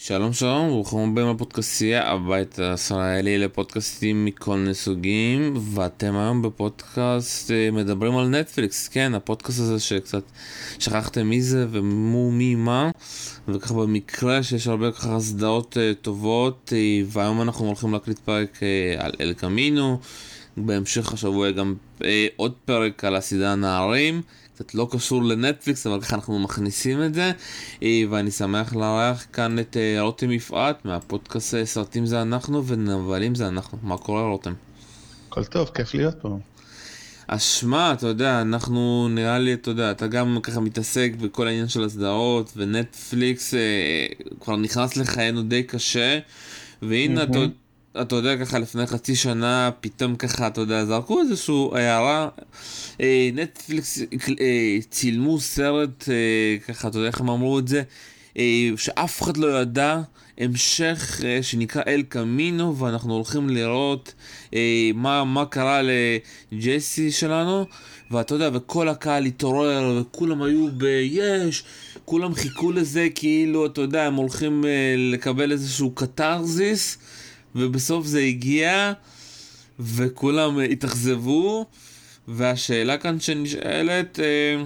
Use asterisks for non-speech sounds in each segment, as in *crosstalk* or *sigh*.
שלום שלום, ברוכים הבאים לפודקאסייה, הבית הישראלי לפודקאסטים מכל מיני סוגים, ואתם היום בפודקאסט אה, מדברים על נטפליקס, כן, הפודקאסט הזה שקצת שכחתם מי זה ומו מי מה, וככה במקרה שיש הרבה ככה סדרות uh, טובות, uh, והיום אנחנו הולכים להקליט פרק על אל קמינו, בהמשך השבוע גם עוד פרק על הסדרה נערים. קצת לא קשור לנטפליקס, אבל ככה אנחנו מכניסים את זה. אה, ואני שמח לארח כאן את אה, רותם יפעת מהפודקאסט אה, סרטים זה אנחנו ונבלים זה אנחנו. מה קורה רותם? הכל טוב, כיף להיות פה. אז שמע, אתה יודע, אנחנו נראה לי, אתה יודע, אתה גם ככה מתעסק בכל העניין של הסדרות, ונטפליקס אה, כבר נכנס לחיינו די קשה, והנה, mm-hmm. אתה... אתה יודע, ככה לפני חצי שנה, פתאום ככה, אתה יודע, זרקו איזושהי הערה. אה, נטפליקס אה, צילמו סרט, אה, ככה, אתה יודע איך הם אמרו את זה? אה, שאף אחד לא ידע, המשך אה, שנקרא אל קמינו, ואנחנו הולכים לראות אה, מה, מה קרה לג'סי שלנו, ואתה יודע, וכל הקהל התעורר, וכולם היו ב-יש, כולם חיכו לזה כאילו, אתה יודע, הם הולכים אה, לקבל איזשהו קתרזיס. ובסוף זה הגיע, וכולם התאכזבו, והשאלה כאן שנשאלת, אה,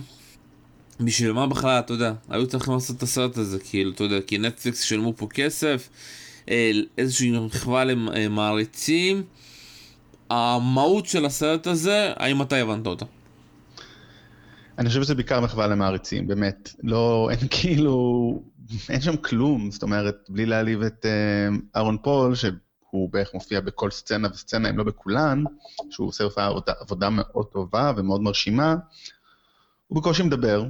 בשביל מה בכלל, אתה יודע, היו צריכים לעשות את הסרט הזה, כאילו, אתה יודע, כי נטפליקס שילמו פה כסף, אה, איזושהי מחווה למעריצים, המהות של הסרט הזה, האם אתה הבנת אותה? אני חושב שזה בעיקר מחווה למעריצים, באמת. לא, אין כאילו, אין שם כלום, זאת אומרת, בלי להעליב את אה, אהרון פול, ש... הוא בערך מופיע בכל סצנה וסצנה, אם לא בכולן, שהוא עושה עבודה, עבודה מאוד טובה ומאוד מרשימה. הוא בקושי מדבר,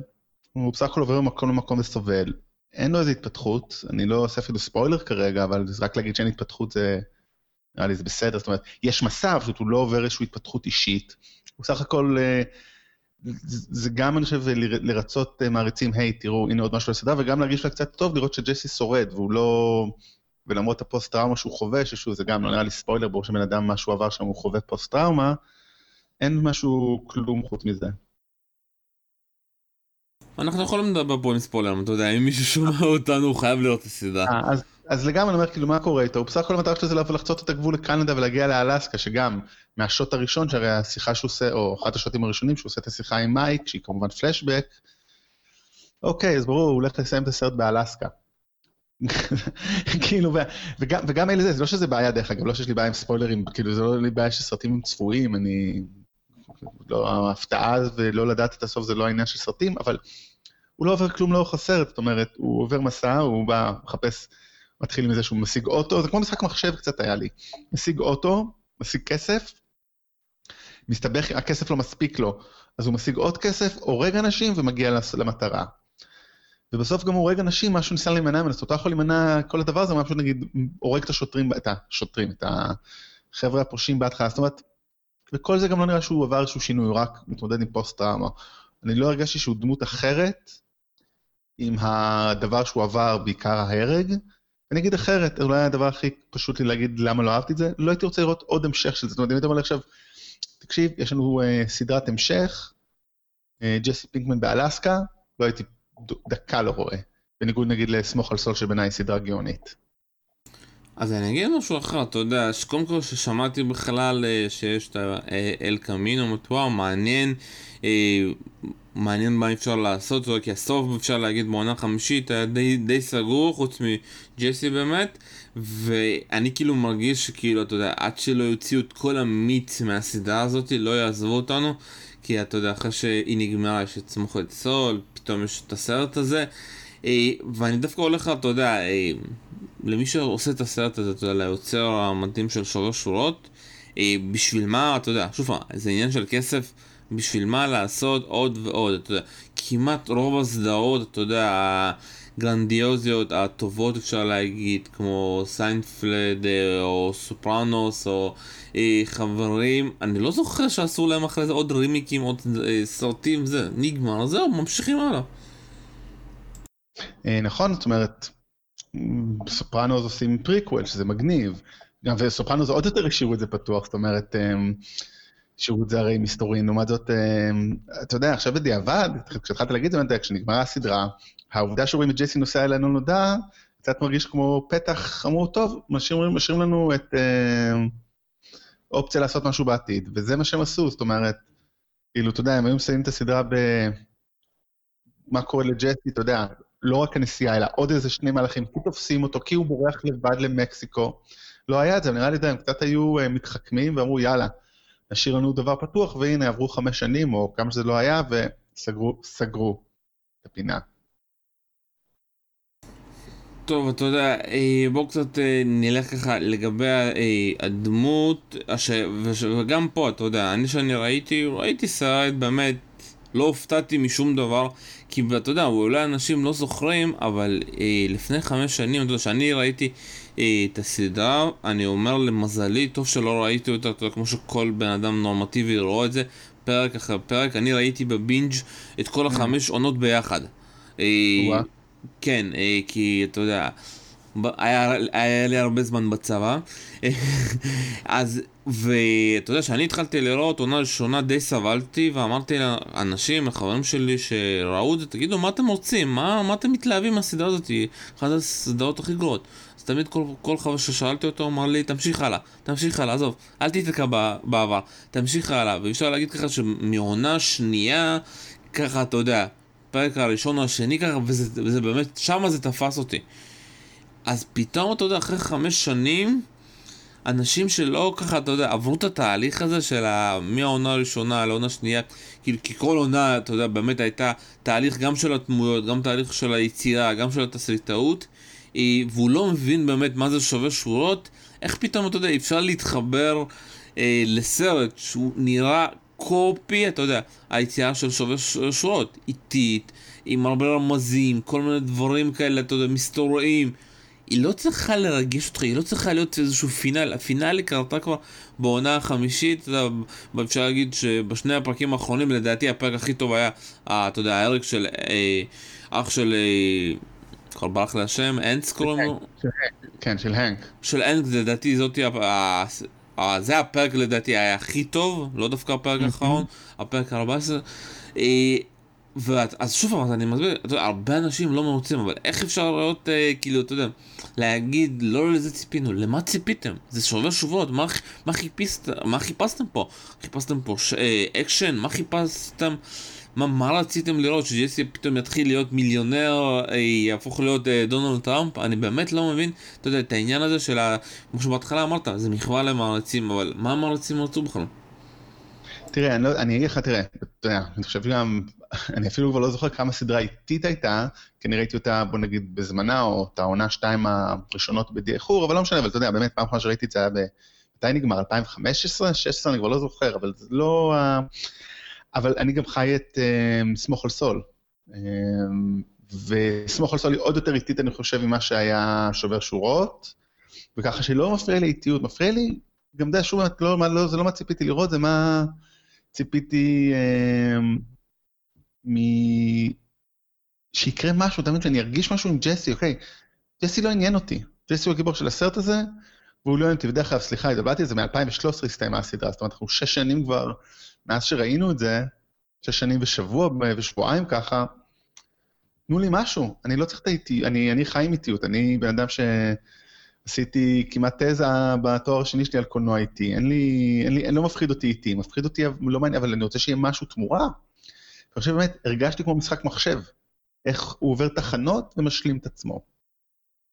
הוא בסך הכל עובר ממקום למקום וסובל. אין לו איזו התפתחות, אני לא עושה אפילו ספוילר כרגע, אבל רק להגיד שאין התפתחות זה, נראה לי זה בסדר, זאת אומרת, יש מסע, פשוט הוא לא עובר איזושהי התפתחות אישית. הוא בסך הכל, אה, זה גם, אני חושב, לרצות אה, מעריצים, היי, תראו, הנה עוד משהו לסדרה, וגם להרגיש לה קצת טוב לראות שג'סי שורד, והוא לא... ולמרות הפוסט-טראומה שהוא חווה, ששוב, זה גם לא נראה לי ספוילר, ברור שבן אדם, מה שהוא עבר שם, הוא חווה פוסט-טראומה, אין משהו כלום חוץ מזה. אנחנו יכולים לדבר פה עם ספוילר, אתה יודע, אם מישהו שומע *laughs* אותנו, הוא חייב את הסדרה. אה, אז, אז לגמרי אני אומר, כאילו, מה קורה איתו? הוא בסך הכל המטרה שלו זה לחצות את הגבול לקנדה ולהגיע לאלסקה, שגם מהשוט הראשון, שהרי השיחה שהוא עושה, או אחת השוטים הראשונים, שהוא עושה את השיחה עם מייק, שהיא כמובן פלשבק, אוקיי, אז ברור, הוא הולך לסיים את הסרט באלסקה. כאילו, וגם, וגם אלה זה, זה לא שזה בעיה דרך אגב, לא שיש לי בעיה עם ספוילרים, כאילו זה לא לי בעיה שסרטים צפויים, אני... לא, ההפתעה ולא לדעת את הסוף זה לא העניין של סרטים, אבל הוא לא עובר כלום לאורך הסרט, זאת אומרת, הוא עובר מסע, הוא בא, מחפש, מתחיל מזה שהוא משיג אוטו, זה כמו משחק מחשב קצת היה לי. משיג אוטו, משיג כסף, מסתבך, הכסף לא מספיק לו, אז הוא משיג עוד כסף, הורג אנשים ומגיע למטרה. ובסוף גם הורג אנשים, משהו ניסה להימנע ממנו, זאת אתה יכול להימנע, כל הדבר הזה, הוא פשוט נגיד, הורג את השוטרים, את השוטרים, את החבר'ה הפושעים בהתחלה, זאת אומרת, וכל זה גם לא נראה שהוא עבר איזשהו שינוי, הוא רק מתמודד עם פוסט-טראומה. אני לא הרגשתי שהוא דמות אחרת עם הדבר שהוא עבר, בעיקר ההרג. אני אגיד אחרת, אולי הדבר הכי פשוט לי להגיד למה לא אהבתי את זה, לא הייתי רוצה לראות עוד המשך של זה. זאת אומרת, אם אתה אומר עכשיו, תקשיב, יש לנו uh, סדרת המשך, uh, ג'סי פינקמן באלסקה, לא הייתי דקה לא רואה. בניגוד נגיד לסמוך על סול שבעיניי סדרה גאונית. אז אני אגיד משהו אחר, אתה יודע, שקודם כל ששמעתי בכלל אה, שיש את אל קמינו, אמרתי וואו, מעניין, אה, מעניין מה אפשר לעשות, כי הסוף אפשר להגיד בעונה חמישית היה די, די סגור, חוץ מג'סי באמת, ואני כאילו מרגיש שכאילו, אתה יודע, עד שלא יוציאו את כל המיץ מהסדרה הזאת, לא יעזבו אותנו, כי אתה יודע, אחרי שהיא נגמרה, יש את סמוך על סול, פתאום יש את הסרט הזה, אה, ואני דווקא הולך, אתה יודע, אה, למי שעושה את הסרט הזה, אתה יודע, ליוצר המדהים של שלוש שורות, אה, בשביל מה, אתה יודע, שוב פעם, זה עניין של כסף, בשביל מה לעשות עוד ועוד, אתה יודע, כמעט רוב הסדרות, אתה יודע, הגרנדיוזיות, הטובות אפשר להגיד, כמו סיינפלד או סופרנוס או אה, חברים, אני לא זוכר שעשו להם אחרי זה עוד רימייקים, עוד אה, סרטים, זה נגמר, זהו, ממשיכים הלאה. אה, נכון, זאת אומרת, סופרנוס עושים פריקוול, שזה מגניב, גם וסופרנוס עוד יותר השאירו את זה פתוח, זאת אומרת, שירות זה הרי מסתורין, לעומת זאת, אתה יודע, עכשיו בדיעבד, כשהתחלת להגיד את זה, כשנגמרה הסדרה, העובדה שרואים את ג'סי נוסע אל הלא נודע, קצת מרגיש כמו פתח, אמרו, טוב, משאירים, לנו את אה, אופציה לעשות משהו בעתיד, וזה מה שהם עשו, זאת אומרת, כאילו, אתה יודע, הם היו מסיימים את הסדרה ב... מה קורה לג'סי, אתה יודע, לא רק הנסיעה, אלא עוד איזה שני מהלכים, כי תופסים אותו, כי הוא בורח לבד למקסיקו. לא היה את זה, נראה לי, הם קצת היו uh, מתחכמים ואמרו, יאללה, נשאיר לנו דבר פתוח, והנה, עברו חמש שנים, או כמה שזה לא היה, וסגרו את הפינה. טוב, אתה יודע, אה, בואו קצת אה, נלך ככה לגבי הדמות, וגם פה, אתה יודע, אני שאני ראיתי, ראיתי סרט באמת לא הופתעתי משום דבר, כי אתה יודע, אולי אנשים לא זוכרים, אבל אה, לפני חמש שנים, אתה יודע, שאני ראיתי אה, את הסדרה, אני אומר למזלי, טוב שלא ראיתי אותה, אתה יודע, כמו שכל בן אדם נורמטיבי רואה את זה, פרק אחר פרק, אני ראיתי בבינג' את כל החמש עונות ביחד. אה, כן, אה, כי אתה יודע... היה, היה לי הרבה זמן בצבא, *laughs* אז, ואתה יודע, כשאני התחלתי לראות עונה ראשונה די סבלתי, ואמרתי לאנשים, לחברים שלי שראו את זה, תגידו, מה אתם רוצים? מה, מה אתם מתלהבים מהסדרה הזאת? היא אחת הסדרות הכי גרועות. אז תמיד כל, כל חבר ששאלתי אותו אמר לי, תמשיך הלאה, תמשיך הלאה, עזוב, אל תתקע בעבר, תמשיך הלאה. ואי אפשר להגיד ככה שמעונה שנייה, ככה, אתה יודע, פרק הראשון או השני ככה, וזה, וזה באמת, שמה זה תפס אותי. אז פתאום, אתה יודע, אחרי חמש שנים, אנשים שלא ככה, אתה יודע, עברו את התהליך הזה של מהעונה הראשונה לעונה שנייה, כאילו, כי כל עונה, אתה יודע, באמת הייתה תהליך גם של הדמויות, גם תהליך של היצירה, גם של התסריטאות, אה, והוא לא מבין באמת מה זה שובר שורות, איך פתאום, אתה יודע, אפשר להתחבר אה, לסרט שהוא נראה קופי, אתה יודע, היציאה של שובר שורות, איטית, עם הרבה רמזים, כל מיני דברים כאלה, אתה יודע, מסתוריים. היא לא צריכה לרגש אותך, היא לא צריכה להיות איזשהו פינאל. הפינאלי קרתה כבר בעונה החמישית, אתה יודע, אפשר להגיד שבשני הפרקים האחרונים, לדעתי הפרק הכי טוב היה, אה, אתה יודע, ההרג של אה, אח של... אה, כבר ברח לי השם, אנס קוראים לו? כן, של הנק. של הנק, לדעתי זאתי, זה הפרק לדעתי היה הכי טוב, לא דווקא הפרק האחרון, הפרק ה-14. ואת, אז שוב פעם, אני מסביר, אתה יודע, הרבה אנשים לא מרוצים, אבל איך אפשר לראות, אה, כאילו, אתה יודע, להגיד, לא לזה ציפינו, למה ציפיתם? זה שובר שובות, מה, מה, חיפשת, מה חיפשתם פה? חיפשתם פה ש, אה, אקשן? מה חיפשתם? מה, מה רציתם לראות? שג'סי פתאום יתחיל להיות מיליונר, אה, יהפוך להיות אה, דונלד טראמפ? אני באמת לא מבין, אתה יודע, את העניין הזה של ה... כמו שבהתחלה אמרת, זה מחווה למעריצים, אבל מה המעריצים רצו בכלל? תראה, אני, לא, אני אגיד לך, תראה, אתה יודע, אני חושב גם אני אפילו כבר לא זוכר כמה סדרה איטית הייתה, כי אני ראיתי אותה, בוא נגיד, בזמנה, או את העונה שתיים הראשונות בדי איחור, אבל לא משנה, אבל אתה יודע, באמת, פעם אחרונה שראיתי את זה היה ב... מתי נגמר? 2015? 2016? אני כבר לא זוכר, אבל זה לא... אבל אני גם חי את um, סמוך על סול. Um, וסמוך על סול היא עוד יותר איטית, אני חושב, ממה שהיה שובר שורות, וככה שלא מפריע לי איטיות, מפריע לי, גם די, שוב, לא, לא, זה לא מה ציפיתי לראות, זה מה ציפיתי... מ... שיקרה משהו, תמיד שאני ארגיש משהו עם ג'סי, אוקיי, ג'סי לא עניין אותי, ג'סי הוא הגיבור של הסרט הזה, והוא לא עניין אותי, ודרך אגב, סליחה, התאבדתי על זה, מ-2013 הסתיימה הסדרה, זאת אומרת, אנחנו שש שנים כבר, מאז שראינו את זה, שש שנים ושבוע ושבועיים ככה, תנו לי משהו, אני לא צריך את האיטיות, אני, אני חי עם איטיות, אני בן אדם שעשיתי כמעט תזה בתואר השני שלי על קולנוע איטי, אין לי, אין לי, אין, לא מפחיד אותי איטי, מפחיד אותי, לא מעניין, אבל אני רוצה שיהיה משהו תמורה. חושב באמת, הרגשתי כמו משחק מחשב, איך הוא עובר תחנות ומשלים את עצמו.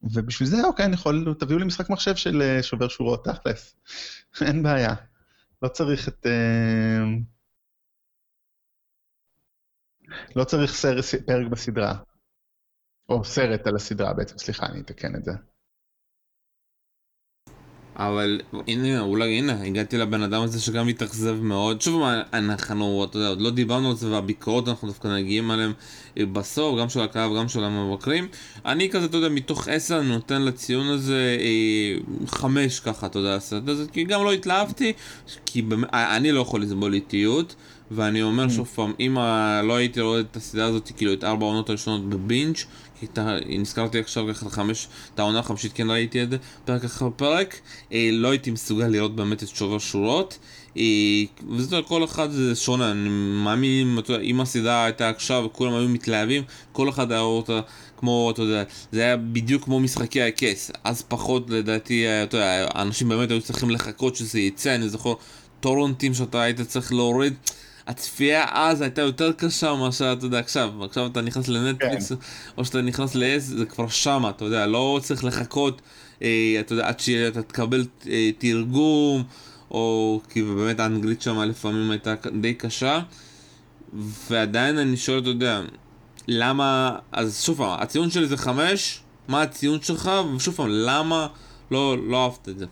ובשביל זה, אוקיי, אני יכול, תביאו לי משחק מחשב של אה, שובר שורות, תכלס. *laughs* אין בעיה. לא צריך את... אה, לא צריך סרט, פרק בסדרה. או סרט על הסדרה בעצם, סליחה, אני אתקן את זה. אבל הנה, אולי הנה, הגעתי לבן אדם הזה שגם התאכזב מאוד. שוב, אנחנו, אתה יודע, עוד לא דיברנו על זה, והביקורות אנחנו דווקא נגיעים עליהם אה, בסוף, גם של הקהל וגם של המבקרים. אני כזה, אתה יודע, מתוך עשר אני נותן לציון הזה אה, חמש ככה, אתה יודע, הסרט הזה, כי גם לא התלהבתי, כי באמת, אה, אני לא יכול לסבול איטיות. ואני אומר Mm. שוב פעם, אם לא הייתי רואה את הסדרה הזאת, כאילו את ארבע העונות הראשונות ה- נזכרתי עכשיו ככה חמש, את העונה החמישית כן ראיתי את זה, פרק אחר פרק, אה, לא הייתי מסוגל לראות באמת את שובר שורות. אה, וזה כל אחד זה שונה, אני מאמין, אם הסדרה הייתה עכשיו וכולם היו מתלהבים, כל אחד היה אותה כמו, אתה יודע, זה היה בדיוק כמו משחקי הכס, אז פחות לדעתי, אה, אתה יודע, אנשים באמת היו צריכים לחכות שזה יצא, אני זוכר טורונטים שאתה היית צריך להוריד. הצפייה אז הייתה יותר קשה מאשר אתה יודע עכשיו, עכשיו אתה נכנס לנטפליקס או שאתה נכנס ל-S זה כבר שמה, אתה יודע, לא צריך לחכות, אה, אתה יודע, עד שאתה תקבל אה, תרגום, או כי באמת האנגלית שם לפעמים הייתה די קשה, ועדיין אני שואל, אתה יודע, למה, אז שוב פעם, הציון שלי זה חמש, מה הציון שלך, ושוב פעם, למה לא, לא אהבת את זה?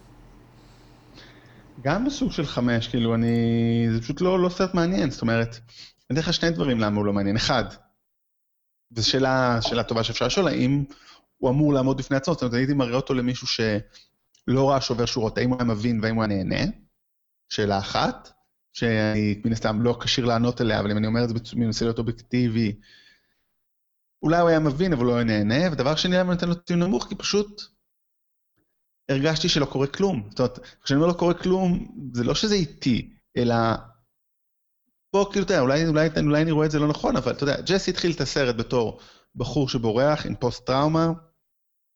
גם בסוג של חמש, כאילו, אני... זה פשוט לא, לא סרט מעניין, זאת אומרת, אני אתן לך שני דברים למה הוא לא מעניין. אחד, וזו שאלה, שאלה טובה שאפשר לשאול, האם הוא אמור לעמוד בפני עצמו, זאת אומרת, הייתי מראה אותו למישהו שלא ראה שובר שורות, האם הוא היה מבין והאם הוא היה נהנה? שאלה אחת, שאני מן הסתם לא כשיר לענות עליה, אבל אם אני אומר את זה מנסה להיות אובייקטיבי, אולי הוא היה מבין, אבל הוא לא היה נהנה, ודבר שני, למה נותן לו ציון נמוך? כי פשוט הרגשתי שלא קורה כלום. זאת אומרת, כשאני אומר לא קורה כלום, זה לא שזה איטי, אלא... פה כאילו, אתה יודע, אולי, אולי, אולי אני רואה את זה לא נכון, אבל אתה יודע, ג'סי התחיל את הסרט בתור בחור שבורח עם פוסט-טראומה,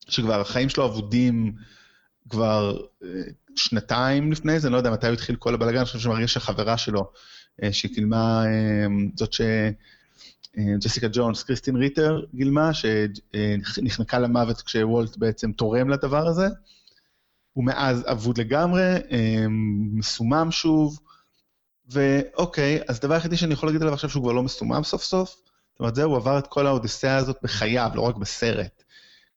שכבר החיים שלו אבודים כבר אה, שנתיים לפני זה, אני לא יודע מתי הוא התחיל כל הבלאגן, אני חושב שמרגיש שהחברה שלו, אה, שהיא גילמה, אה, זאת ש... אה, ג'ונס, קריסטין ריטר גילמה, שנחנקה למוות כשוולט בעצם תורם לדבר הזה. הוא מאז אבוד לגמרי, אה, מסומם שוב, ואוקיי, אז הדבר היחידי שאני יכול להגיד עליו עכשיו שהוא כבר לא מסומם סוף סוף, זאת אומרת, זהו, הוא עבר את כל האודיסאה הזאת בחייו, לא רק בסרט.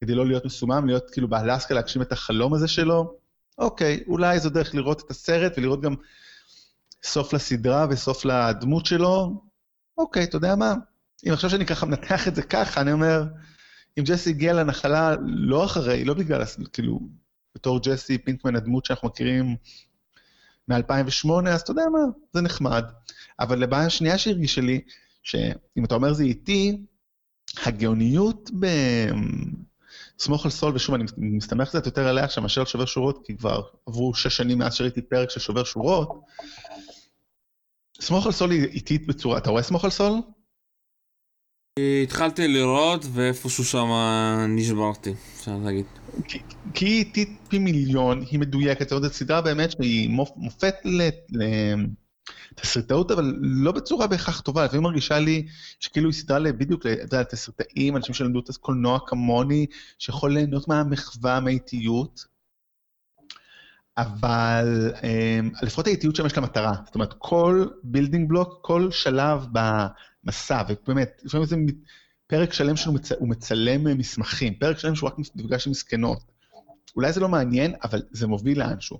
כדי לא להיות מסומם, להיות כאילו באלסקה, להגשים את החלום הזה שלו, אוקיי, אולי זו דרך לראות את הסרט ולראות גם סוף לסדרה וסוף לדמות שלו, אוקיי, אתה יודע מה? אם עכשיו שאני ככה מנתח את זה ככה, אני אומר, אם ג'סי הגיע לנחלה לא אחרי, לא בגלל, כאילו, בתור ג'סי פינקמן, הדמות שאנחנו מכירים מ-2008, אז אתה יודע מה, זה נחמד. אבל לבעיה השנייה שהרגישה לי, שאם אתה אומר זה איטי, הגאוניות ב... סמוך על סול, ושוב, אני מסתמך קצת יותר עליה עכשיו מאשר על שובר שורות, כי כבר עברו שש שנים מאז שראיתי פרק של שובר שורות. סמוך על סול היא איטית בצורה, אתה רואה סמוך על סול? התחלתי לראות ואיפשהו שם נשברתי, אפשר להגיד. כי, היא איטית פי מיליון, היא מדויקת, זאת אומרת, סדרה באמת שהיא מופ, מופת לתסריטאות, אבל לא בצורה בהכרח טובה, לפעמים מרגישה לי שכאילו היא סדרה בדיוק לתסריטאים, אנשים שלמדו את הקולנוע כמוני, שיכול ליהנות מהמחווה, מהאיטיות. אבל לפחות האיטיות שם יש לה מטרה, זאת אומרת כל building block, כל שלב במסע, ובאמת, לפעמים זה פרק שלם שהוא מצ... מצלם מסמכים, פרק שלם שהוא רק נפגש עם מסכנות. אולי זה לא מעניין, אבל זה מוביל לאנשהו.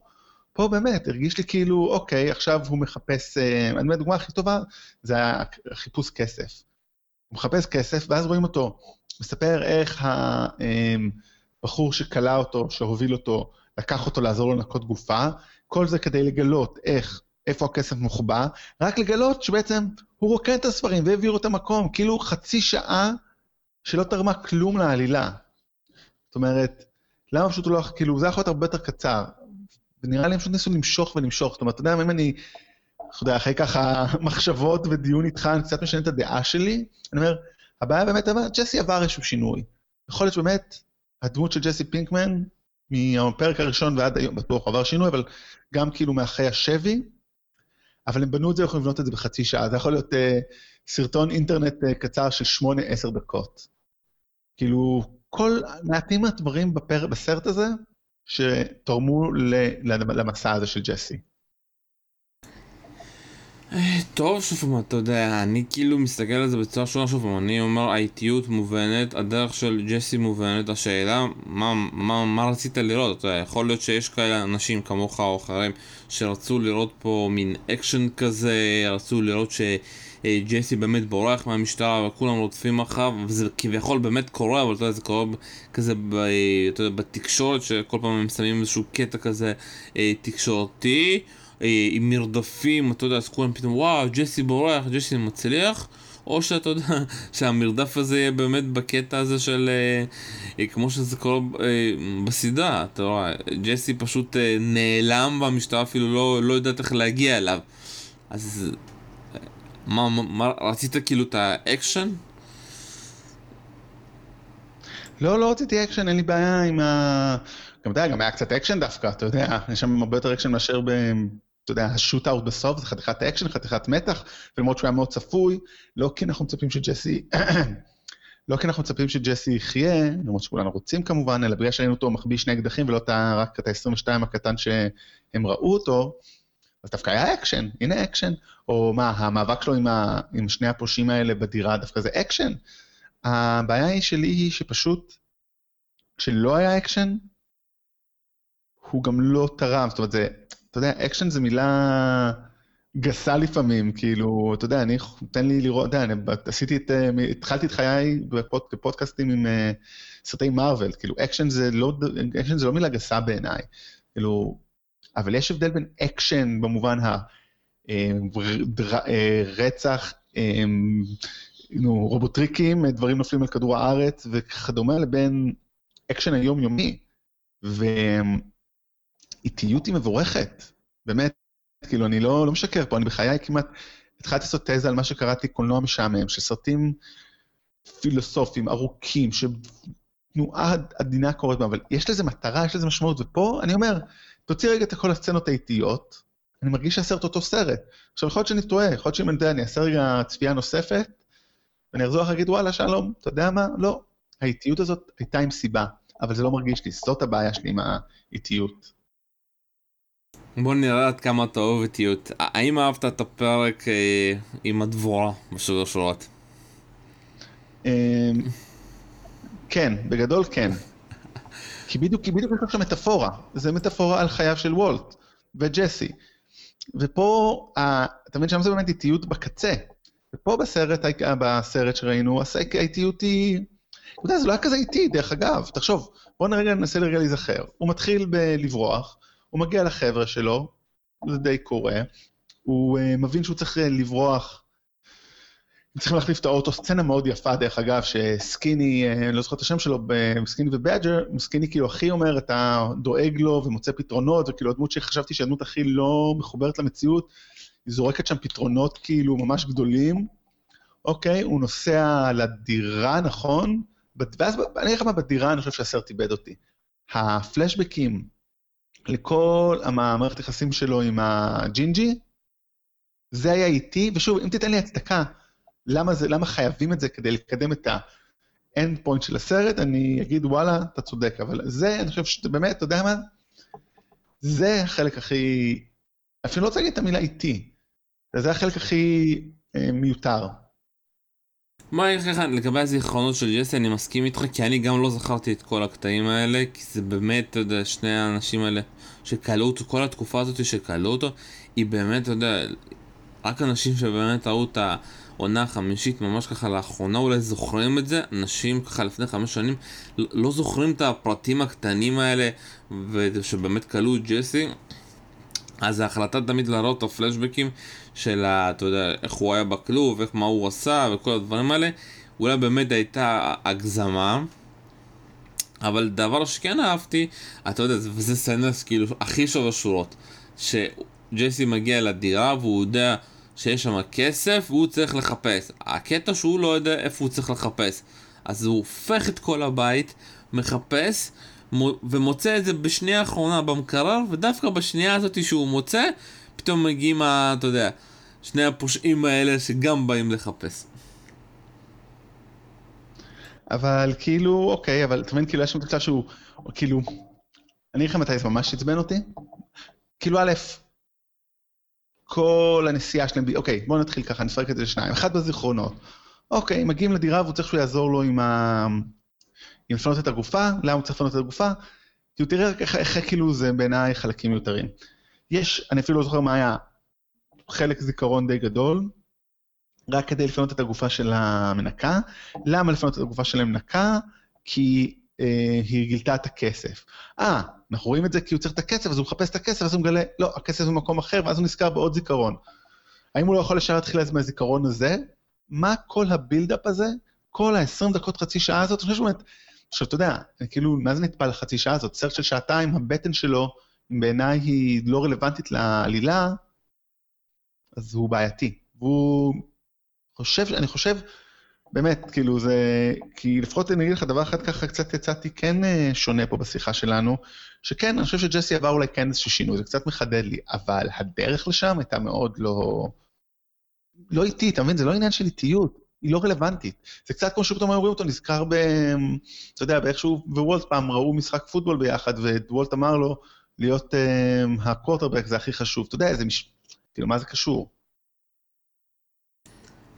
פה באמת, הרגיש לי כאילו, אוקיי, עכשיו הוא מחפש, אני אומר, הדוגמה הכי טובה זה החיפוש כסף. הוא מחפש כסף, ואז רואים אותו, מספר איך הבחור שכלא אותו, שהוביל אותו, לקח אותו לעזור לו לנקות גופה, כל זה כדי לגלות איך, איפה הכסף מוחבא, רק לגלות שבעצם הוא רוקן את הספרים והעביר אותם מקום, כאילו חצי שעה שלא תרמה כלום לעלילה. זאת אומרת, למה פשוט הוא לא, כאילו, זה יכול להיות הרבה יותר קצר. ונראה לי הם פשוט ניסו למשוך ולמשוך, זאת אומרת, אתה יודע, אם אני, אתה יודע, אחרי ככה מחשבות ודיון איתך, אני קצת משנה את הדעה שלי, אני אומר, הבעיה באמת, אבל ג'סי עבר איזשהו שינוי. יכול להיות שבאמת, הדמות של ג'סי פינקמן, מהפרק הראשון ועד היום, בטוח עבר שינוי, אבל גם כאילו מאחרי השבי, אבל הם בנו את זה, יכולים לבנות את זה בחצי שעה. זה יכול להיות uh, סרטון אינטרנט uh, קצר של 8-10 דקות. כאילו, כל מעטים מהדברים בפר... בסרט הזה, שתורמו ל... למסע הזה של ג'סי. טוב, שוב פעם, אתה יודע, אני כאילו מסתכל על זה בצורה שונה, שוב פעם, אני אומר, האיטיות מובנת, הדרך של ג'סי מובנת, השאלה, מה, מה, מה רצית לראות? אתה יודע, יכול להיות שיש כאלה אנשים כמוך או אחרים שרצו לראות פה מין אקשן כזה, רצו לראות שג'סי באמת בורח מהמשטרה וכולם רודפים אחריו, וזה כביכול באמת קורה, אבל אתה יודע, זה קורה כזה ב, אתה יודע, בתקשורת, שכל פעם הם שמים איזשהו קטע כזה תקשורתי. אה, עם מרדפים, אתה יודע, אז כולם פתאום, וואו, ג'סי בורח, ג'סי מצליח. או שאתה יודע *laughs* שהמרדף הזה יהיה באמת בקטע הזה של אה, אה, כמו שזה קורה אה, בסדרה, אתה רואה, ג'סי פשוט אה, נעלם והמשטרה אפילו לא, לא יודעת איך להגיע אליו. אז אה, מה, מה, מה רצית כאילו את האקשן? לא, לא רציתי אקשן, אין לי בעיה עם ה... גם אתה יודע, גם היה קצת אקשן דווקא, אתה יודע, יש שם הרבה יותר אקשן מאשר ב... אתה יודע, ה shootout בסוף, זה חתיכת אקשן, חתיכת מתח, ולמרות שהוא היה מאוד צפוי, לא כי אנחנו מצפים שג'סי... *clears throat* לא כי אנחנו מצפים שג'סי יחיה, למרות שכולנו רוצים כמובן, אלא בגלל שראינו אותו מחביא שני אקדחים ולא את ה- רק את ה-22 הקטן שהם ראו אותו, אז דווקא היה אקשן, הנה אקשן. או מה, המאבק שלו עם, ה... עם שני הפושעים האלה בדירה, דווקא זה אקשן. הבעיה היא שלי היא שפשוט, כשלא היה אקשן, הוא גם לא תרם, זאת אומרת, זה, אתה יודע, אקשן זה מילה גסה לפעמים, כאילו, אתה יודע, אני, תן לי לראות, אתה יודע, אני עשיתי את, אה, התחלתי את חיי בפוד, בפודקאסטים עם אה, סרטי מארוול, כאילו, אקשן זה לא, אקשן זה לא מילה גסה בעיניי, כאילו, אבל יש הבדל בין אקשן במובן הרצחני, רובוטריקים, דברים נופלים על כדור הארץ וכדומה, לבין אקשן היומיומי. ואיטיות היא מבורכת, באמת, כאילו, אני לא, לא משקר פה, אני בחיי כמעט התחלתי לעשות תזה על מה שקראתי קולנוע משעמם, שסרטים פילוסופיים, ארוכים, שתנועה עדינה קורית בהם, אבל יש לזה מטרה, יש לזה משמעות, ופה אני אומר, תוציא רגע את כל הסצנות האיטיות, אני מרגיש שהסרט אותו סרט. עכשיו, יכול להיות שאני טועה, יכול להיות שאם אני יודע, אני אעשה רגע צפייה נוספת, ואני אחזור לך להגיד, וואלה, שלום, אתה יודע מה? לא. האיטיות הזאת הייתה עם סיבה, אבל זה לא מרגיש לי, זאת הבעיה שלי עם האיטיות. בוא נראה עד כמה אתה אוהב איטיות. האם אהבת את הפרק אה, עם הדבורה בשלוש שורות? אה, כן, בגדול כן. *laughs* כי בדיוק, כי בדיוק יש לך מטאפורה, זה מטאפורה על חייו של וולט וג'סי. ופה, אתה מבין שם זה באמת איטיות בקצה. ופה בסרט, בסרט שראינו, האיטיות היא... אתה יודע, זה לא היה כזה איטי, דרך אגב. תחשוב, בוא נרגע ננסה לרגע להיזכר. הוא מתחיל בלברוח, הוא מגיע לחבר'ה שלו, זה די קורה, הוא uh, מבין שהוא צריך לברוח, הם צריכים להחליף את האוטו, סצנה מאוד יפה דרך אגב, שסקיני, אני לא זוכר את השם שלו, סקיני ובאג'ר, סקיני כאילו הכי אומר, אתה דואג לו ומוצא פתרונות, וכאילו הדמות שחשבתי שהדמות הכי לא מחוברת למציאות, היא זורקת שם פתרונות כאילו ממש גדולים. אוקיי, הוא נוסע לדירה, נכון? ואז אני אגיד לך מה, בדירה אני חושב שהסרט איבד אותי. הפלשבקים לכל המערכת יחסים שלו עם הג'ינג'י, זה היה איטי, ושוב, אם תיתן לי הצדקה, למה, זה, למה חייבים את זה כדי לקדם את ה end point של הסרט, אני אגיד וואלה, אתה צודק, אבל זה, אני חושב שבאמת, אתה יודע מה? זה החלק הכי, אפילו לא רוצה להגיד את המילה איטי, זה החלק הכי אה, מיותר. מה יש לך לגבי הזיכרונות של ג'סי, אני מסכים איתך, כי אני גם לא זכרתי את כל הקטעים האלה, כי זה באמת, אתה יודע, שני האנשים האלה שכלו אותו, כל התקופה הזאת שכלו אותו, היא באמת, אתה יודע, רק אנשים שבאמת ראו את העונה החמישית ממש ככה לאחרונה אולי זוכרים את זה, אנשים ככה לפני חמש שנים לא זוכרים את הפרטים הקטנים האלה, ושבאמת כלו את ג'סי. אז ההחלטה תמיד להראות את הפלשבקים של ה... אתה יודע, איך הוא היה בכלוב, איך מה הוא עשה וכל הדברים האלה, אולי באמת הייתה הגזמה. אבל דבר שכן אהבתי, אתה יודע, וזה סצנה כאילו הכי שווה שורות, שג'סי מגיע לדירה והוא יודע שיש שם כסף והוא צריך לחפש. הקטע שהוא לא יודע איפה הוא צריך לחפש. אז הוא הופך את כל הבית, מחפש, ומוצא את זה בשנייה האחרונה במקרר, ודווקא בשנייה הזאת שהוא מוצא, פתאום מגיעים, ה, אתה יודע, שני הפושעים האלה שגם באים לחפש. אבל כאילו, אוקיי, אבל אתה מבין, כאילו, יש שם קצת שהוא, כאילו, אני אגיד לך מתי זה ממש עצבן אותי. כאילו, א', כל הנסיעה שלהם, אוקיי, בואו נתחיל ככה, נפרק את זה לשניים. אחד בזיכרונות. אוקיי, מגיעים לדירה והוא צריך שהוא יעזור לו עם ה... אם לפנות את הגופה, למה הוא צריך לפנות את הגופה? כאילו תראה איך, איך כאילו זה בעיניי חלקים מיותרים. יש, אני אפילו לא זוכר מה היה, חלק זיכרון די גדול, רק כדי לפנות את הגופה של המנקה. למה לפנות את הגופה של המנקה? כי אה, היא גילתה את הכסף. אה, אנחנו רואים את זה כי הוא צריך את הכסף, אז הוא מחפש את הכסף, אז הוא מגלה, לא, הכסף במקום אחר, ואז הוא נזכר בעוד זיכרון. האם הוא לא יכול ישר להתחיל מהזיכרון הזה? מה כל הבילדאפ הזה, כל ה-20 דקות, חצי שעה הזאת, אני חושב שבאמת, עכשיו, אתה יודע, כאילו, מה זה נטפל לחצי שעה הזאת? סרט של שעתיים, הבטן שלו, בעיניי היא לא רלוונטית לעלילה, אז הוא בעייתי. והוא חושב, אני חושב, באמת, כאילו זה, כי לפחות אני אגיד לך דבר אחד ככה, קצת יצאתי כן אה, שונה פה בשיחה שלנו, שכן, אני חושב שג'סי עבר אולי כן איזשהו שינוי, זה קצת מחדד לי, אבל הדרך לשם הייתה מאוד לא... לא איטי, אתה מבין? זה לא עניין של איטיות, היא לא רלוונטית. זה קצת כמו שפתאום רואים אותו נזכר ב... אתה יודע, באיכשהו, ווולט פעם ראו משחק פוטבול ביחד, ווולט אמר לו להיות הקורטרבק זה הכי חשוב. אתה יודע, איזה מש... כאילו, מה זה קשור?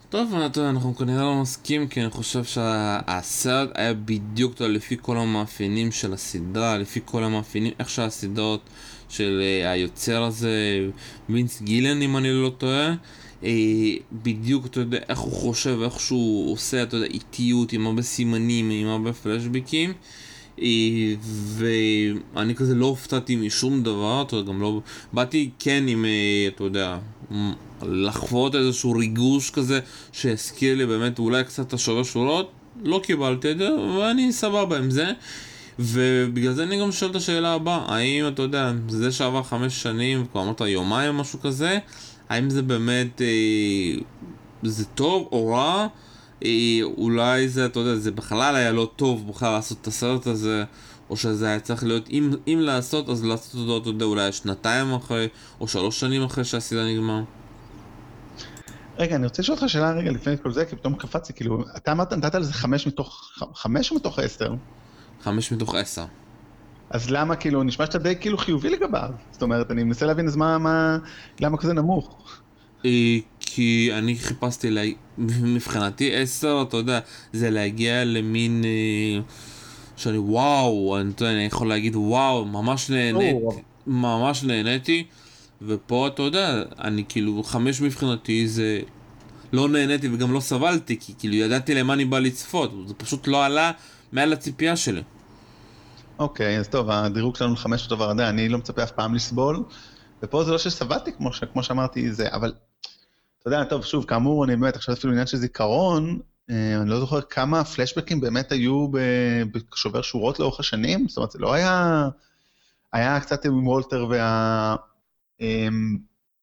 טוב, אתה יודע, אנחנו כנראה לא מסכים, כי אני חושב שהסרט היה בדיוק אתה, לפי כל המאפיינים של הסדרה, לפי כל המאפיינים, איך שהסדרות של uh, היוצר הזה, וינס גילן, אם אני לא טועה, uh, בדיוק, אתה יודע, איך הוא חושב, איך שהוא עושה, אתה יודע, איטיות, עם הרבה סימנים, עם הרבה פלשבקים. אה, ואני כזה לא הופתעתי משום דבר, אתה יודע, גם לא... באתי כן עם, אה, אתה יודע, לחוות איזשהו ריגוש כזה שהזכיר לי באמת אולי קצת השובר שורות, לא קיבלתי את זה, ואני סבבה עם זה. ובגלל זה אני גם שואל את השאלה הבאה, האם אתה יודע, זה שעבר חמש שנים, כבר אמרת יומיים או משהו כזה, האם זה באמת, אה, זה טוב או רע? אה, אולי זה, אתה יודע, זה בכלל היה לא טוב בכלל לעשות את הסרט הזה, או שזה היה צריך להיות, אם, אם לעשות, אז לעשות אותו, אתה יודע, אולי שנתיים אחרי, או שלוש שנים אחרי שהסדרה נגמר. רגע, אני רוצה לשאול אותך שאלה רגע לפני כל זה, כי פתאום קפצתי, כאילו, אתה אמרת, נתת לזה חמש מתוך, חמש או מתוך עשר? חמש מתוך עשר. אז למה, כאילו, נשמע שאתה די כאילו חיובי לגביו. זאת אומרת, אני מנסה להבין אז מה, מה, למה כזה נמוך. אה, כי אני חיפשתי, לה... מבחינתי עשר, אתה יודע, זה להגיע למין... אה, שאני וואו, אני, יודע, אני יכול להגיד וואו, ממש נהניתי, ממש נהניתי, ופה אתה יודע, אני כאילו, חמש מבחינתי זה... לא נהניתי וגם לא סבלתי, כי כאילו ידעתי למה אני בא לצפות, זה פשוט לא עלה מעל הציפייה שלי. אוקיי, okay, אז טוב, הדירוג שלנו לחמש אותו דבר, אני לא מצפה אף פעם לסבול, ופה זה לא שסבלתי כמו, ש... כמו שאמרתי, זה, אבל אתה יודע, טוב, שוב, כאמור, אני באמת, עכשיו אפילו עניין של זיכרון, אה, אני לא זוכר כמה פלשבקים באמת היו בשובר שורות לאורך השנים, זאת אומרת, זה לא היה... היה קצת עם וולטר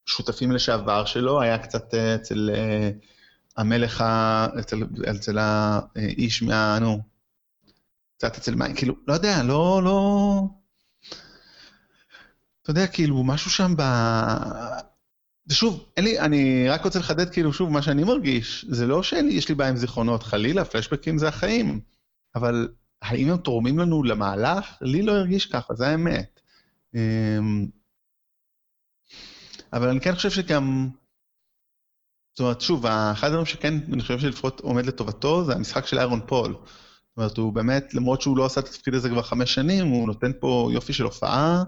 והשותפים אמ, לשעבר שלו, היה קצת אה, אצל אה, המלך. אצל, אצל האיש מה... נו, קצת אצל מה... כאילו, לא יודע, לא, לא... אתה יודע, כאילו, משהו שם ב... ושוב, אין לי, אני רק רוצה לחדד כאילו שוב מה שאני מרגיש, זה לא שיש לי בעיה עם זיכרונות, חלילה, פלשבקים זה החיים, אבל האם הם תורמים לנו למהלך? לי לא הרגיש ככה, זה האמת. אמ, אבל אני כן חושב שגם, זאת אומרת, שוב, אחד הדברים שכן, אני חושב שלפחות עומד לטובתו, זה המשחק של איירון פול. זאת אומרת, הוא באמת, למרות שהוא לא עשה את התפקיד הזה כבר חמש שנים, הוא נותן פה יופי של הופעה.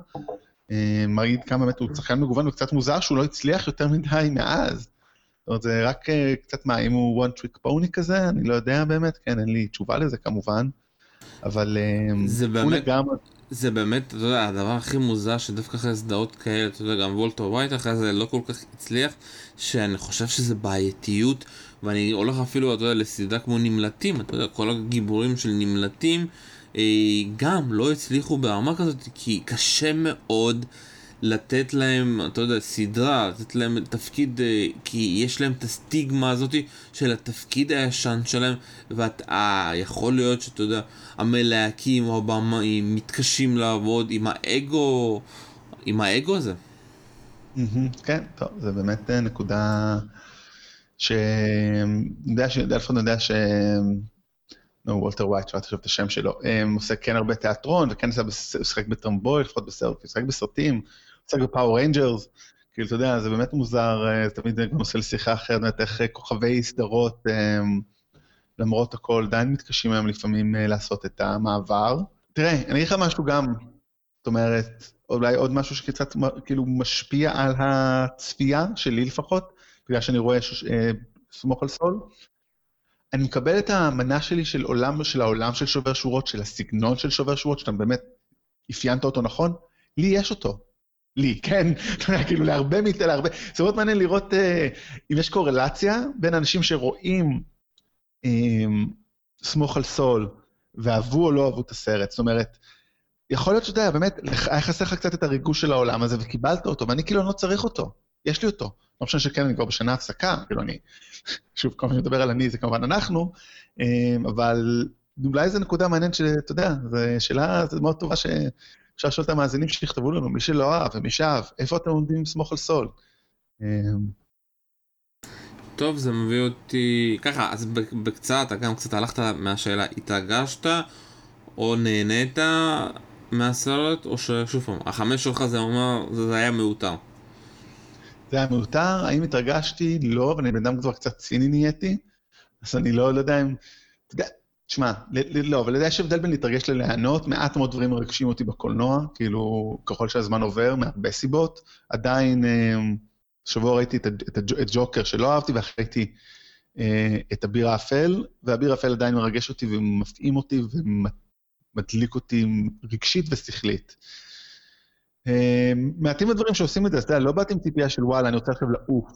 אה, מעיד כמה באמת הוא שחקן מגוון וקצת מוזר שהוא לא הצליח יותר מדי מאז. זאת אומרת, זה רק אה, קצת מה, אם הוא one trick pony כזה, אני לא יודע באמת, כן, אין לי תשובה לזה כמובן, אבל אה, זה באמת, לגמרי... זה באמת, אתה יודע, הדבר הכי מוזר שדווקא אחרי סדרות כאלה, אתה יודע, גם וולטר ווייט אחרי זה לא כל כך הצליח, שאני חושב שזה בעייתיות, ואני הולך אפילו, אתה יודע, לסדרה כמו נמלטים, אתה יודע, כל הגיבורים של נמלטים, אה, גם לא הצליחו ברמה כזאת, כי קשה מאוד לתת להם, אתה יודע, סדרה, לתת להם תפקיד, אה, כי יש להם את הסטיגמה הזאת של התפקיד הישן שלהם, ואתה, יכול להיות שאתה יודע, המלהקים או הבמאים מתקשים לעבוד עם האגו, עם האגו הזה. כן, טוב, זה באמת אה, נקודה ש... אני יודע, ש... נו, וולטר ווייט, שמעתי עכשיו את השם שלו, עושה כן הרבה תיאטרון, וכן עושה משחק בתרמבוי, לפחות בסרט, משחק בסרטים, משחק בפאור ריינג'רס, כאילו, אתה יודע, זה באמת מוזר, אה, זה תמיד גם עושה לשיחה אחרת, איך אה, כוכבי סדרות, אה, למרות הכל, עדיין מתקשים היום לפעמים לעשות את המעבר. תראה, אני אגיד לך משהו גם, זאת אומרת, אולי עוד משהו שקצת כאילו משפיע על הצפייה, שלי לפחות, בגלל שאני רואה סמוך על סול. אני מקבל את המנה שלי של עולם, של העולם של שובר שורות, של הסגנון של שובר שורות, שאתה באמת אפיינת אותו נכון, לי יש אותו. לי, כן, *laughs* אתה יודע, כאילו להרבה מאיתנו, להרבה, זה מאוד מעניין לראות אה, אם יש קורלציה בין אנשים שרואים אה, סמוך על סול, ואהבו או לא אהבו את הסרט. זאת אומרת, יכול להיות שאתה יודע, באמת, היה חסר לך קצת את הריגוש של העולם הזה, וקיבלת אותו, ואני כאילו לא צריך אותו, יש לי אותו. לא משנה שכן, אני כבר בשנה הפסקה, כאילו אני, שוב, כל פעם מדבר על אני, זה כמובן אנחנו, אה, אבל אולי זו נקודה מעניינת שאתה יודע, זו שאלה מאוד טובה שאפשר לשאול את המאזינים שיכתבו לנו, מי שלא אהב ומי שאהב, איפה אתם עומדים לסמוך על סול? אה, טוב, זה מביא אותי... ככה, אז בקצת, אתה גם קצת הלכת מהשאלה, התרגשת או נהנית מהסרט, או ששוב פעם, החמש שלך זה אומר, זה היה מיותר. זה היה מיותר, האם התרגשתי? לא, אבל אני בן אדם כבר קצת ציני נהייתי, אז אני לא, לא יודע אם... אתה יודע, תשמע, לא, אבל יש הבדל בין להתרגש לליהנות, מעט מאוד דברים מרגשים אותי בקולנוע, כאילו, ככל שהזמן עובר, מהרבה סיבות. עדיין, אה, שבוע ראיתי את, את, את ג'וקר שלא אהבתי, ואחרי ראיתי אה, את אביר האפל, ואביר האפל עדיין מרגש אותי ומפעים אותי ומדליק אותי רגשית ושכלית. אה, מעטים הדברים שעושים את זה, אז אתה יודע, לא באתי עם ציפייה של וואלה, אני רוצה עכשיו לעוף.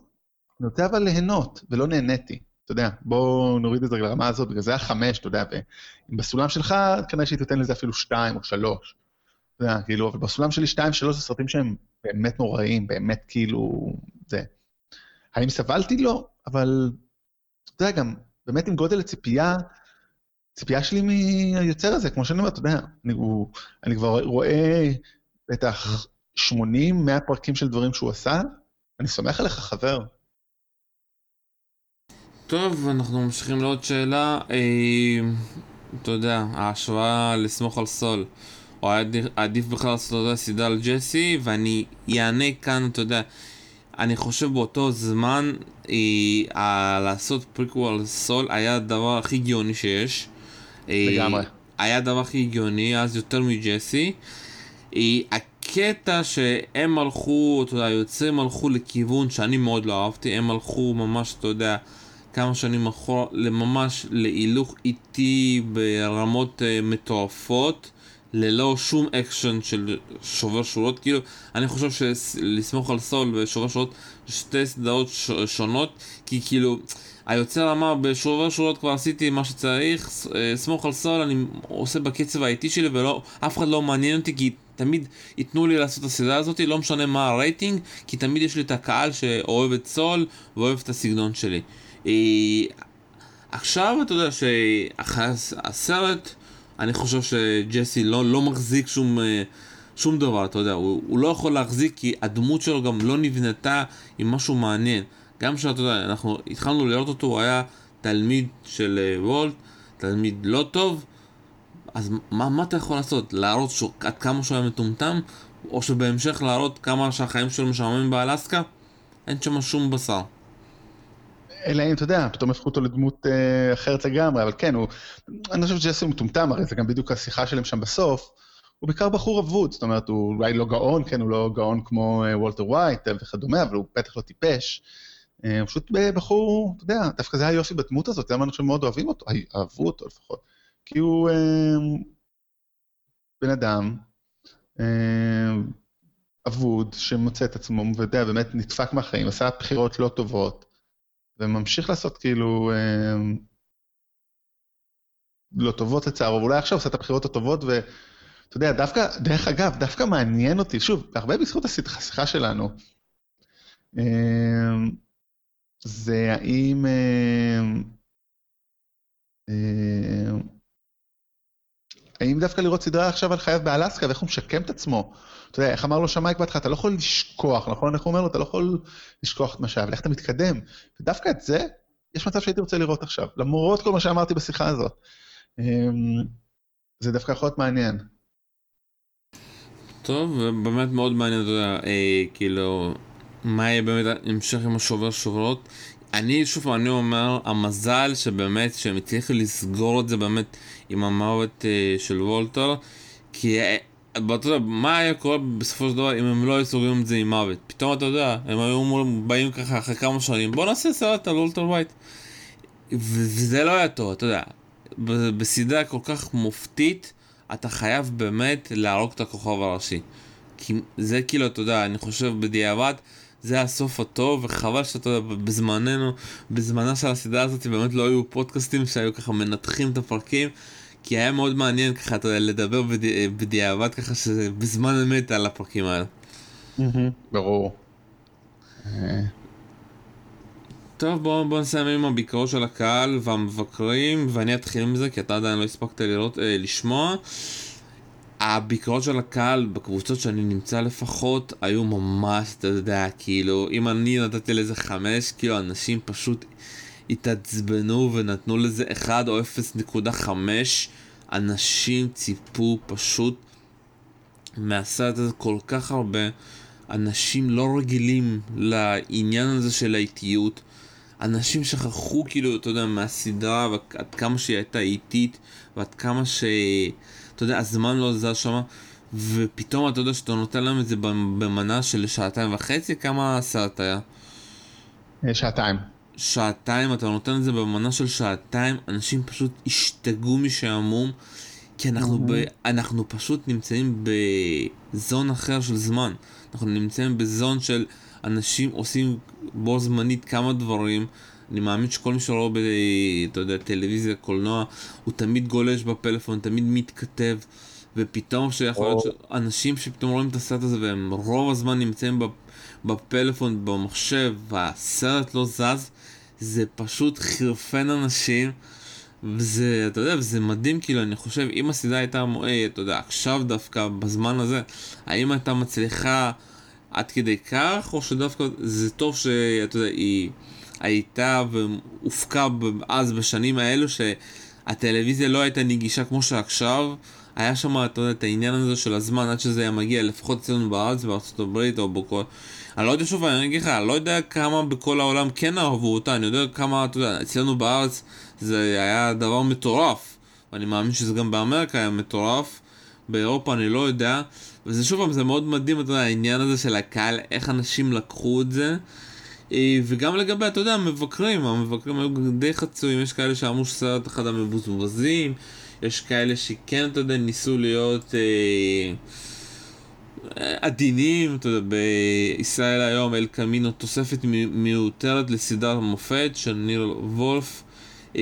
אני רוצה אבל ליהנות, ולא נהניתי. אתה יודע, בואו נוריד את זה לרמה הזאת, בגלל זה היה חמש, אתה יודע, ואם בסולם שלך, כנראה שהייתי נותן לזה אפילו שתיים או שלוש. אתה יודע, כאילו, אבל בסולם שלי שתיים, שלוש זה סרטים שהם באמת נוראים, באמת כאילו, זה. האם סבלתי? לא, אבל, אתה יודע, גם, באמת עם גודל הציפייה, ציפייה שלי מהיוצר הזה, כמו שאני אומר, אתה יודע, אני, הוא, אני כבר רואה בטח 80-100 פרקים של דברים שהוא עשה, אני סומך עליך, חבר. טוב, אנחנו ממשיכים לעוד שאלה. אה, אתה יודע, ההשוואה לסמוך על סול. או עדיף בכלל לעשות את סדרה על ג'סי, ואני אענה כאן, אתה יודע, אני חושב באותו זמן, אה, לעשות פריקוול על סול היה הדבר הכי הגיוני שיש. אה, לגמרי. היה הדבר הכי הגיוני, אז יותר מג'סי. אה, הקטע שהם הלכו, אתה יודע, היוצרים הלכו לכיוון שאני מאוד לא אהבתי, הם הלכו ממש, אתה יודע, כמה שנים אחורה, לממש להילוך איטי ברמות אה, מטורפות, ללא שום אקשן של שובר שורות, כאילו, אני חושב שלסמוך על סול ושובר שורות שתי סדרות ש- שונות, כי כאילו, היוצר אמר בשובר שורות כבר עשיתי מה שצריך, אה, סמוך על סול אני עושה בקצב האיטי שלי ולא, אף אחד לא מעניין אותי כי תמיד ייתנו לי לעשות את הסדרה הזאת, לא משנה מה הרייטינג, כי תמיד יש לי את הקהל שאוהב את סול ואוהב את הסגנון שלי. אה, עכשיו אתה יודע שאחרי הסרט, אני חושב שג'סי לא, לא מחזיק שום, אה, שום דבר, אתה יודע, הוא, הוא לא יכול להחזיק כי הדמות שלו גם לא נבנתה עם משהו מעניין. גם שאתה יודע, אנחנו התחלנו לראות אותו, הוא היה תלמיד של אה, וולט, תלמיד לא טוב, אז מה, מה אתה יכול לעשות? להראות ש... עד כמה שהוא היה מטומטם? או שבהמשך להראות כמה שהחיים שלו משעממים באלסקה? אין שם שום בשר. אלא אם, אתה יודע, פתאום הפכו אותו לדמות אה, אחרת לגמרי, אבל כן, הוא... אני חושב שג'סי הוא מטומטם, הרי זה גם בדיוק השיחה שלהם שם בסוף. הוא בעיקר בחור אבוד, זאת אומרת, הוא אולי לא גאון, כן, הוא לא גאון כמו אה, וולטר ווייט וכדומה, אבל הוא בטח לא טיפש. אה, הוא פשוט בחור, אתה יודע, דווקא זה היופי בדמות הזאת, למה אנשים מאוד אוהבים אותו, אהבו אותו לפחות. כי הוא אה, בן אדם אה, אבוד, שמוצא את עצמו, ויודע, באמת נדפק מהחיים, עשה בחירות לא טובות, וממשיך לעשות כאילו אה, לא טובות לצערו, ואולי עכשיו עושה את הבחירות הטובות, ואתה יודע, דווקא, דרך אגב, דווקא מעניין אותי, שוב, הרבה בזכות השיחה שלנו, זה האם... האם דווקא לראות סדרה עכשיו על חייו באלסקה ואיך הוא משקם את עצמו? אתה יודע, איך אמר לו שמאי בהתחלה, אתה לא יכול לשכוח, נכון? איך הוא אומר לו, אתה לא יכול לשכוח את מה שהיה, ולאיך אתה מתקדם. ודווקא את זה, יש מצב שהייתי רוצה לראות עכשיו, למרות כל מה שאמרתי בשיחה הזאת. אמ, זה דווקא יכול להיות מעניין. טוב, באמת מאוד מעניין, אתה יודע, אה, כאילו, מה יהיה באמת המשך עם השובר שוברות. אני, שוב אני אומר, המזל שבאמת, שהם הצליחו לסגור את זה באמת עם המוות אה, של וולטר, כי אה, אתה יודע, מה היה קורה בסופו של דבר אם הם לא היו סוגרים את זה עם מוות? פתאום אתה יודע, הם היו באים ככה אחרי כמה שנים, בוא נעשה סרט על וולטר ווייט. וזה לא היה טוב, אתה יודע. בסדרה כל כך מופתית, אתה חייב באמת להרוג את הכוכב הראשי. כי זה כאילו, אתה יודע, אני חושב בדיעבד, זה הסוף הטוב, וחבל שאתה יודע, בזמננו, בזמנה של הסדרה הזאת באמת לא היו פודקאסטים שהיו ככה מנתחים את הפרקים, כי היה מאוד מעניין ככה, אתה יודע, לדבר בדיעבד ככה שזה בזמן אמת על הפרקים האלה. ברור. טוב בואו בוא נסיים עם הביקורות של הקהל והמבקרים ואני אתחיל עם זה כי אתה עדיין לא הספקת לראות, אה, לשמוע הביקורות של הקהל בקבוצות שאני נמצא לפחות היו ממש, אתה יודע, כאילו, אם אני נתתי לזה חמש, כאילו אנשים פשוט התעצבנו ונתנו לזה 1 או 0.5, אנשים ציפו פשוט מהסרט הזה כל כך הרבה, אנשים לא רגילים לעניין הזה של האיטיות, אנשים שכחו כאילו, אתה יודע, מהסדרה ועד כמה שהיא הייתה איטית ועד כמה ש... אתה יודע, הזמן לא זז שם, ופתאום אתה יודע שאתה נותן להם את זה במנה של שעתיים וחצי, כמה הסרט היה? אה, שעתיים. שעתיים, אתה נותן את זה במנה של שעתיים, אנשים פשוט השתגעו משעמום, כי אנחנו, ב, אנחנו פשוט נמצאים בזון אחר של זמן. אנחנו נמצאים בזון של אנשים עושים בו זמנית כמה דברים. אני מאמין שכל מי שרואה. אתה יודע, טלוויזיה, קולנוע, הוא תמיד גולש בפלאפון, תמיד מתכתב, ופתאום שיכול להיות שאנשים שפתאום רואים את הסרט הזה והם רוב הזמן נמצאים בפלאפון, במחשב, והסרט לא זז, זה פשוט חרפן אנשים. וזה, אתה יודע, וזה מדהים, כאילו, אני חושב, אם הסדרה הייתה, אתה יודע, עכשיו דווקא, בזמן הזה, האם הייתה מצליחה עד כדי כך, או שדווקא זה טוב שאתה יודע, היא הייתה והופקה אז בשנים האלו שהטלוויזיה לא הייתה נגישה כמו שעכשיו. היה שם, את העניין הזה של הזמן עד שזה היה מגיע, לפחות אצלנו בארץ, בארצות הברית או בכל... אני לא יודע שוב, אני אגיד לך, אני לא יודע כמה בכל העולם כן אהבו אותה, אני יודע כמה, אתה יודע, אצלנו בארץ זה היה דבר מטורף, ואני מאמין שזה גם באמריקה היה מטורף, באירופה אני לא יודע, וזה שוב זה מאוד מדהים, אתה יודע, העניין הזה של הקהל, איך אנשים לקחו את זה. אה, וגם לגבי, אתה יודע, המבקרים, המבקרים היו די חצויים, יש כאלה שאמרו שסרט אחד המבוזבזים, יש כאלה שכן, אתה יודע, ניסו להיות אה, עדינים, אתה יודע, בישראל היום אל קמינו תוספת מיותרת לסדרת המופת של ניר וולף. אה,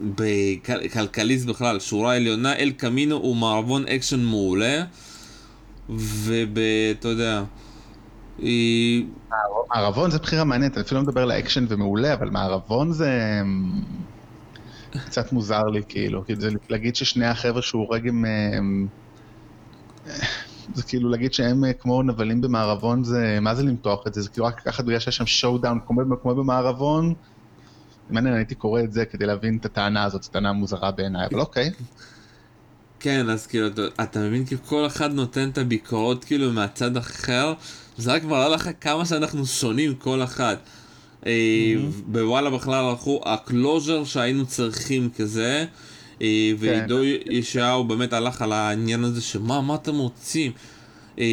בכלכליסט בכלל, שורה עליונה, אל קמינו הוא מערבון אקשן מעולה ואתה יודע מערבון זה בחירה מעניינת, אני אפילו לא מדבר על האקשן ומעולה, אבל מערבון זה קצת מוזר לי, כאילו, זה להגיד ששני החבר'ה שהוא הורג. אמ, זה כאילו להגיד שהם אה, כמו נבלים במערבון, זה, מה זה למתוח את זה? זה כאילו רק לקחת בגלל שיש שם showdown כמו במערבון, מעניין, הייתי קורא את זה כדי להבין את הטענה הזאת, זו טענה מוזרה בעיניי, אבל אוקיי. כן, אז כאילו, אתה מבין, כאילו כל אחד נותן את הביקורות כאילו מהצד אחר, זה רק מראה לך כמה שאנחנו שונים כל אחד. אמהמ. בוואלה בכלל הלכו ה closure שהיינו צריכים כזה, אה, כן. ועידו ישעיהו באמת הלך על העניין הזה שמה, מה אתם רוצים? אה,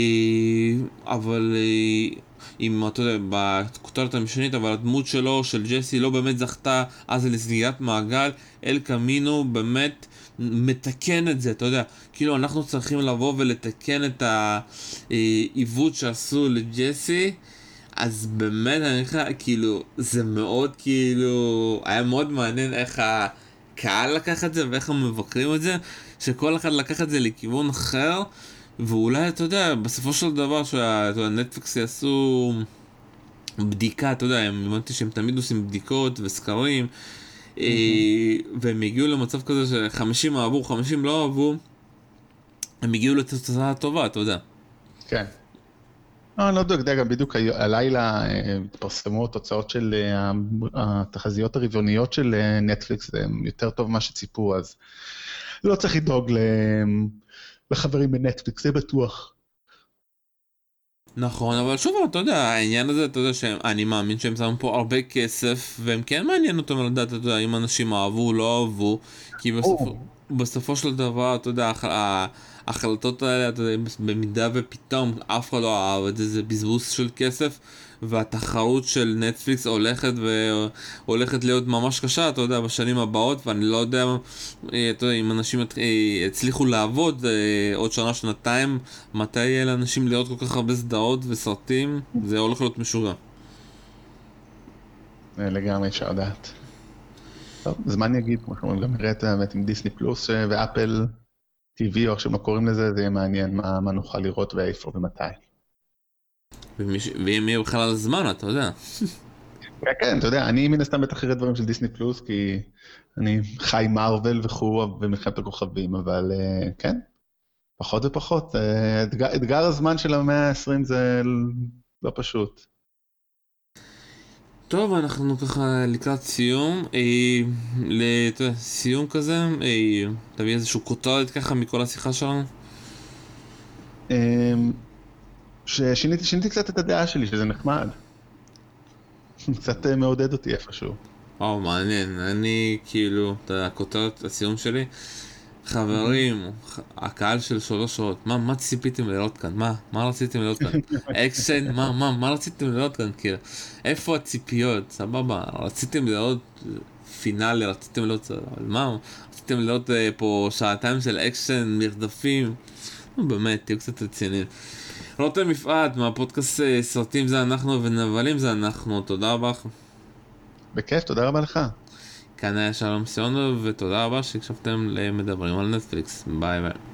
אבל אם אתה יודע, בכותרת המשנית, אבל הדמות שלו, של ג'סי, לא באמת זכתה אז לסגירת מעגל, אל קמינו באמת מתקן את זה, אתה יודע, כאילו אנחנו צריכים לבוא ולתקן את העיוות שעשו לג'סי, אז באמת אני חושב, כאילו, זה מאוד כאילו, היה מאוד מעניין איך הקהל לקח את זה ואיך הם מבקרים את זה, שכל אחד לקח את זה לכיוון אחר, ואולי, אתה יודע, בסופו של דבר שהנטפליקס יעשו בדיקה, אתה יודע, הם הבנתי שהם תמיד עושים בדיקות וסקרים. אה, והם הגיעו למצב כזה ש-50 אהבו, 50 לא אהבו, הם הגיעו לתוצאה טובה, אתה יודע. כן. לא, אני לא יודע, גם בדיוק הלילה אה, התפרסמו התוצאות של אה, התחזיות הרבעוניות של נטפליקס, זה יותר טוב ממה שציפו, אז לא צריך לדאוג לחברים בנטפליקס, זה בטוח. נכון, אבל שוב, אתה יודע, העניין הזה, אתה יודע שאני מאמין שהם שמו פה הרבה כסף, והם כן מעניין אותם לדעת, אתה יודע, אם אנשים אהבו או לא אהבו, כי בסופו, בסופו של דבר, אתה יודע, ההחלטות האלה, אתה יודע, במידה ופתאום אף אחד לא אהב את זה, זה בזבוז של כסף, והתחרות של נטפליקס הולכת והולכת להיות ממש קשה, אתה יודע, בשנים הבאות, ואני לא יודע, אה, אתה יודע, אם אנשים יצליחו לעבוד עוד שנה, שנתיים, מתי יהיה לאנשים לראות כל כך הרבה סדרות וסרטים, זה הולך להיות משוגע. לגמרי אפשר לדעת. טוב, זמן יגיד, כמו שאומרים, גם נראה את האמת עם דיסני פלוס אה, ואפל TV, או איך שהם לא קוראים לזה, זה יהיה מעניין מה, מה נוכל לראות ואיפה ומתי. ואם יהיה בכלל זמן, אתה יודע. כן, *laughs* כן, אתה יודע, אני מן הסתם בטח אראה דברים של דיסני פלוס, כי אני חי מארוול וכו' ומלחמת הכוכבים, אבל אה, כן, פחות ופחות. אה, אתגר, אתגר הזמן של המאה ה-20 זה לא פשוט. טוב, אנחנו ככה לקראת סיום. אה, לסיום כזה, אה, תביא איזשהו כותרת ככה מכל השיחה שלנו. אה, ששיניתי קצת את הדעה שלי, שזה נחמד. *laughs* קצת אה, מעודד אותי איפשהו. וואו, מעניין. אני כאילו, אתה יודע, הכותרת, הסיום שלי. חברים, הקהל של שלוש שעות, מה, מה ציפיתם לראות כאן? מה, מה רציתם לראות כאן? *laughs* אקשן? מה, מה, מה רציתם לראות כאן? כאילו, איפה הציפיות? סבבה, רציתם לראות finale, רציתם לראות, אבל מה, רציתם לראות אה, פה שעתיים של אקשן, מרדפים? נו באמת, תהיו קצת רציניים. רותם יפעת, מהפודקאסט אה, סרטים זה אנחנו ונבלים זה אנחנו, תודה רבה לך. בכיף, תודה רבה לך. כאן היה שלום סיונוב, ותודה רבה שהקשבתם למדברים על נטפליקס. ביי ביי.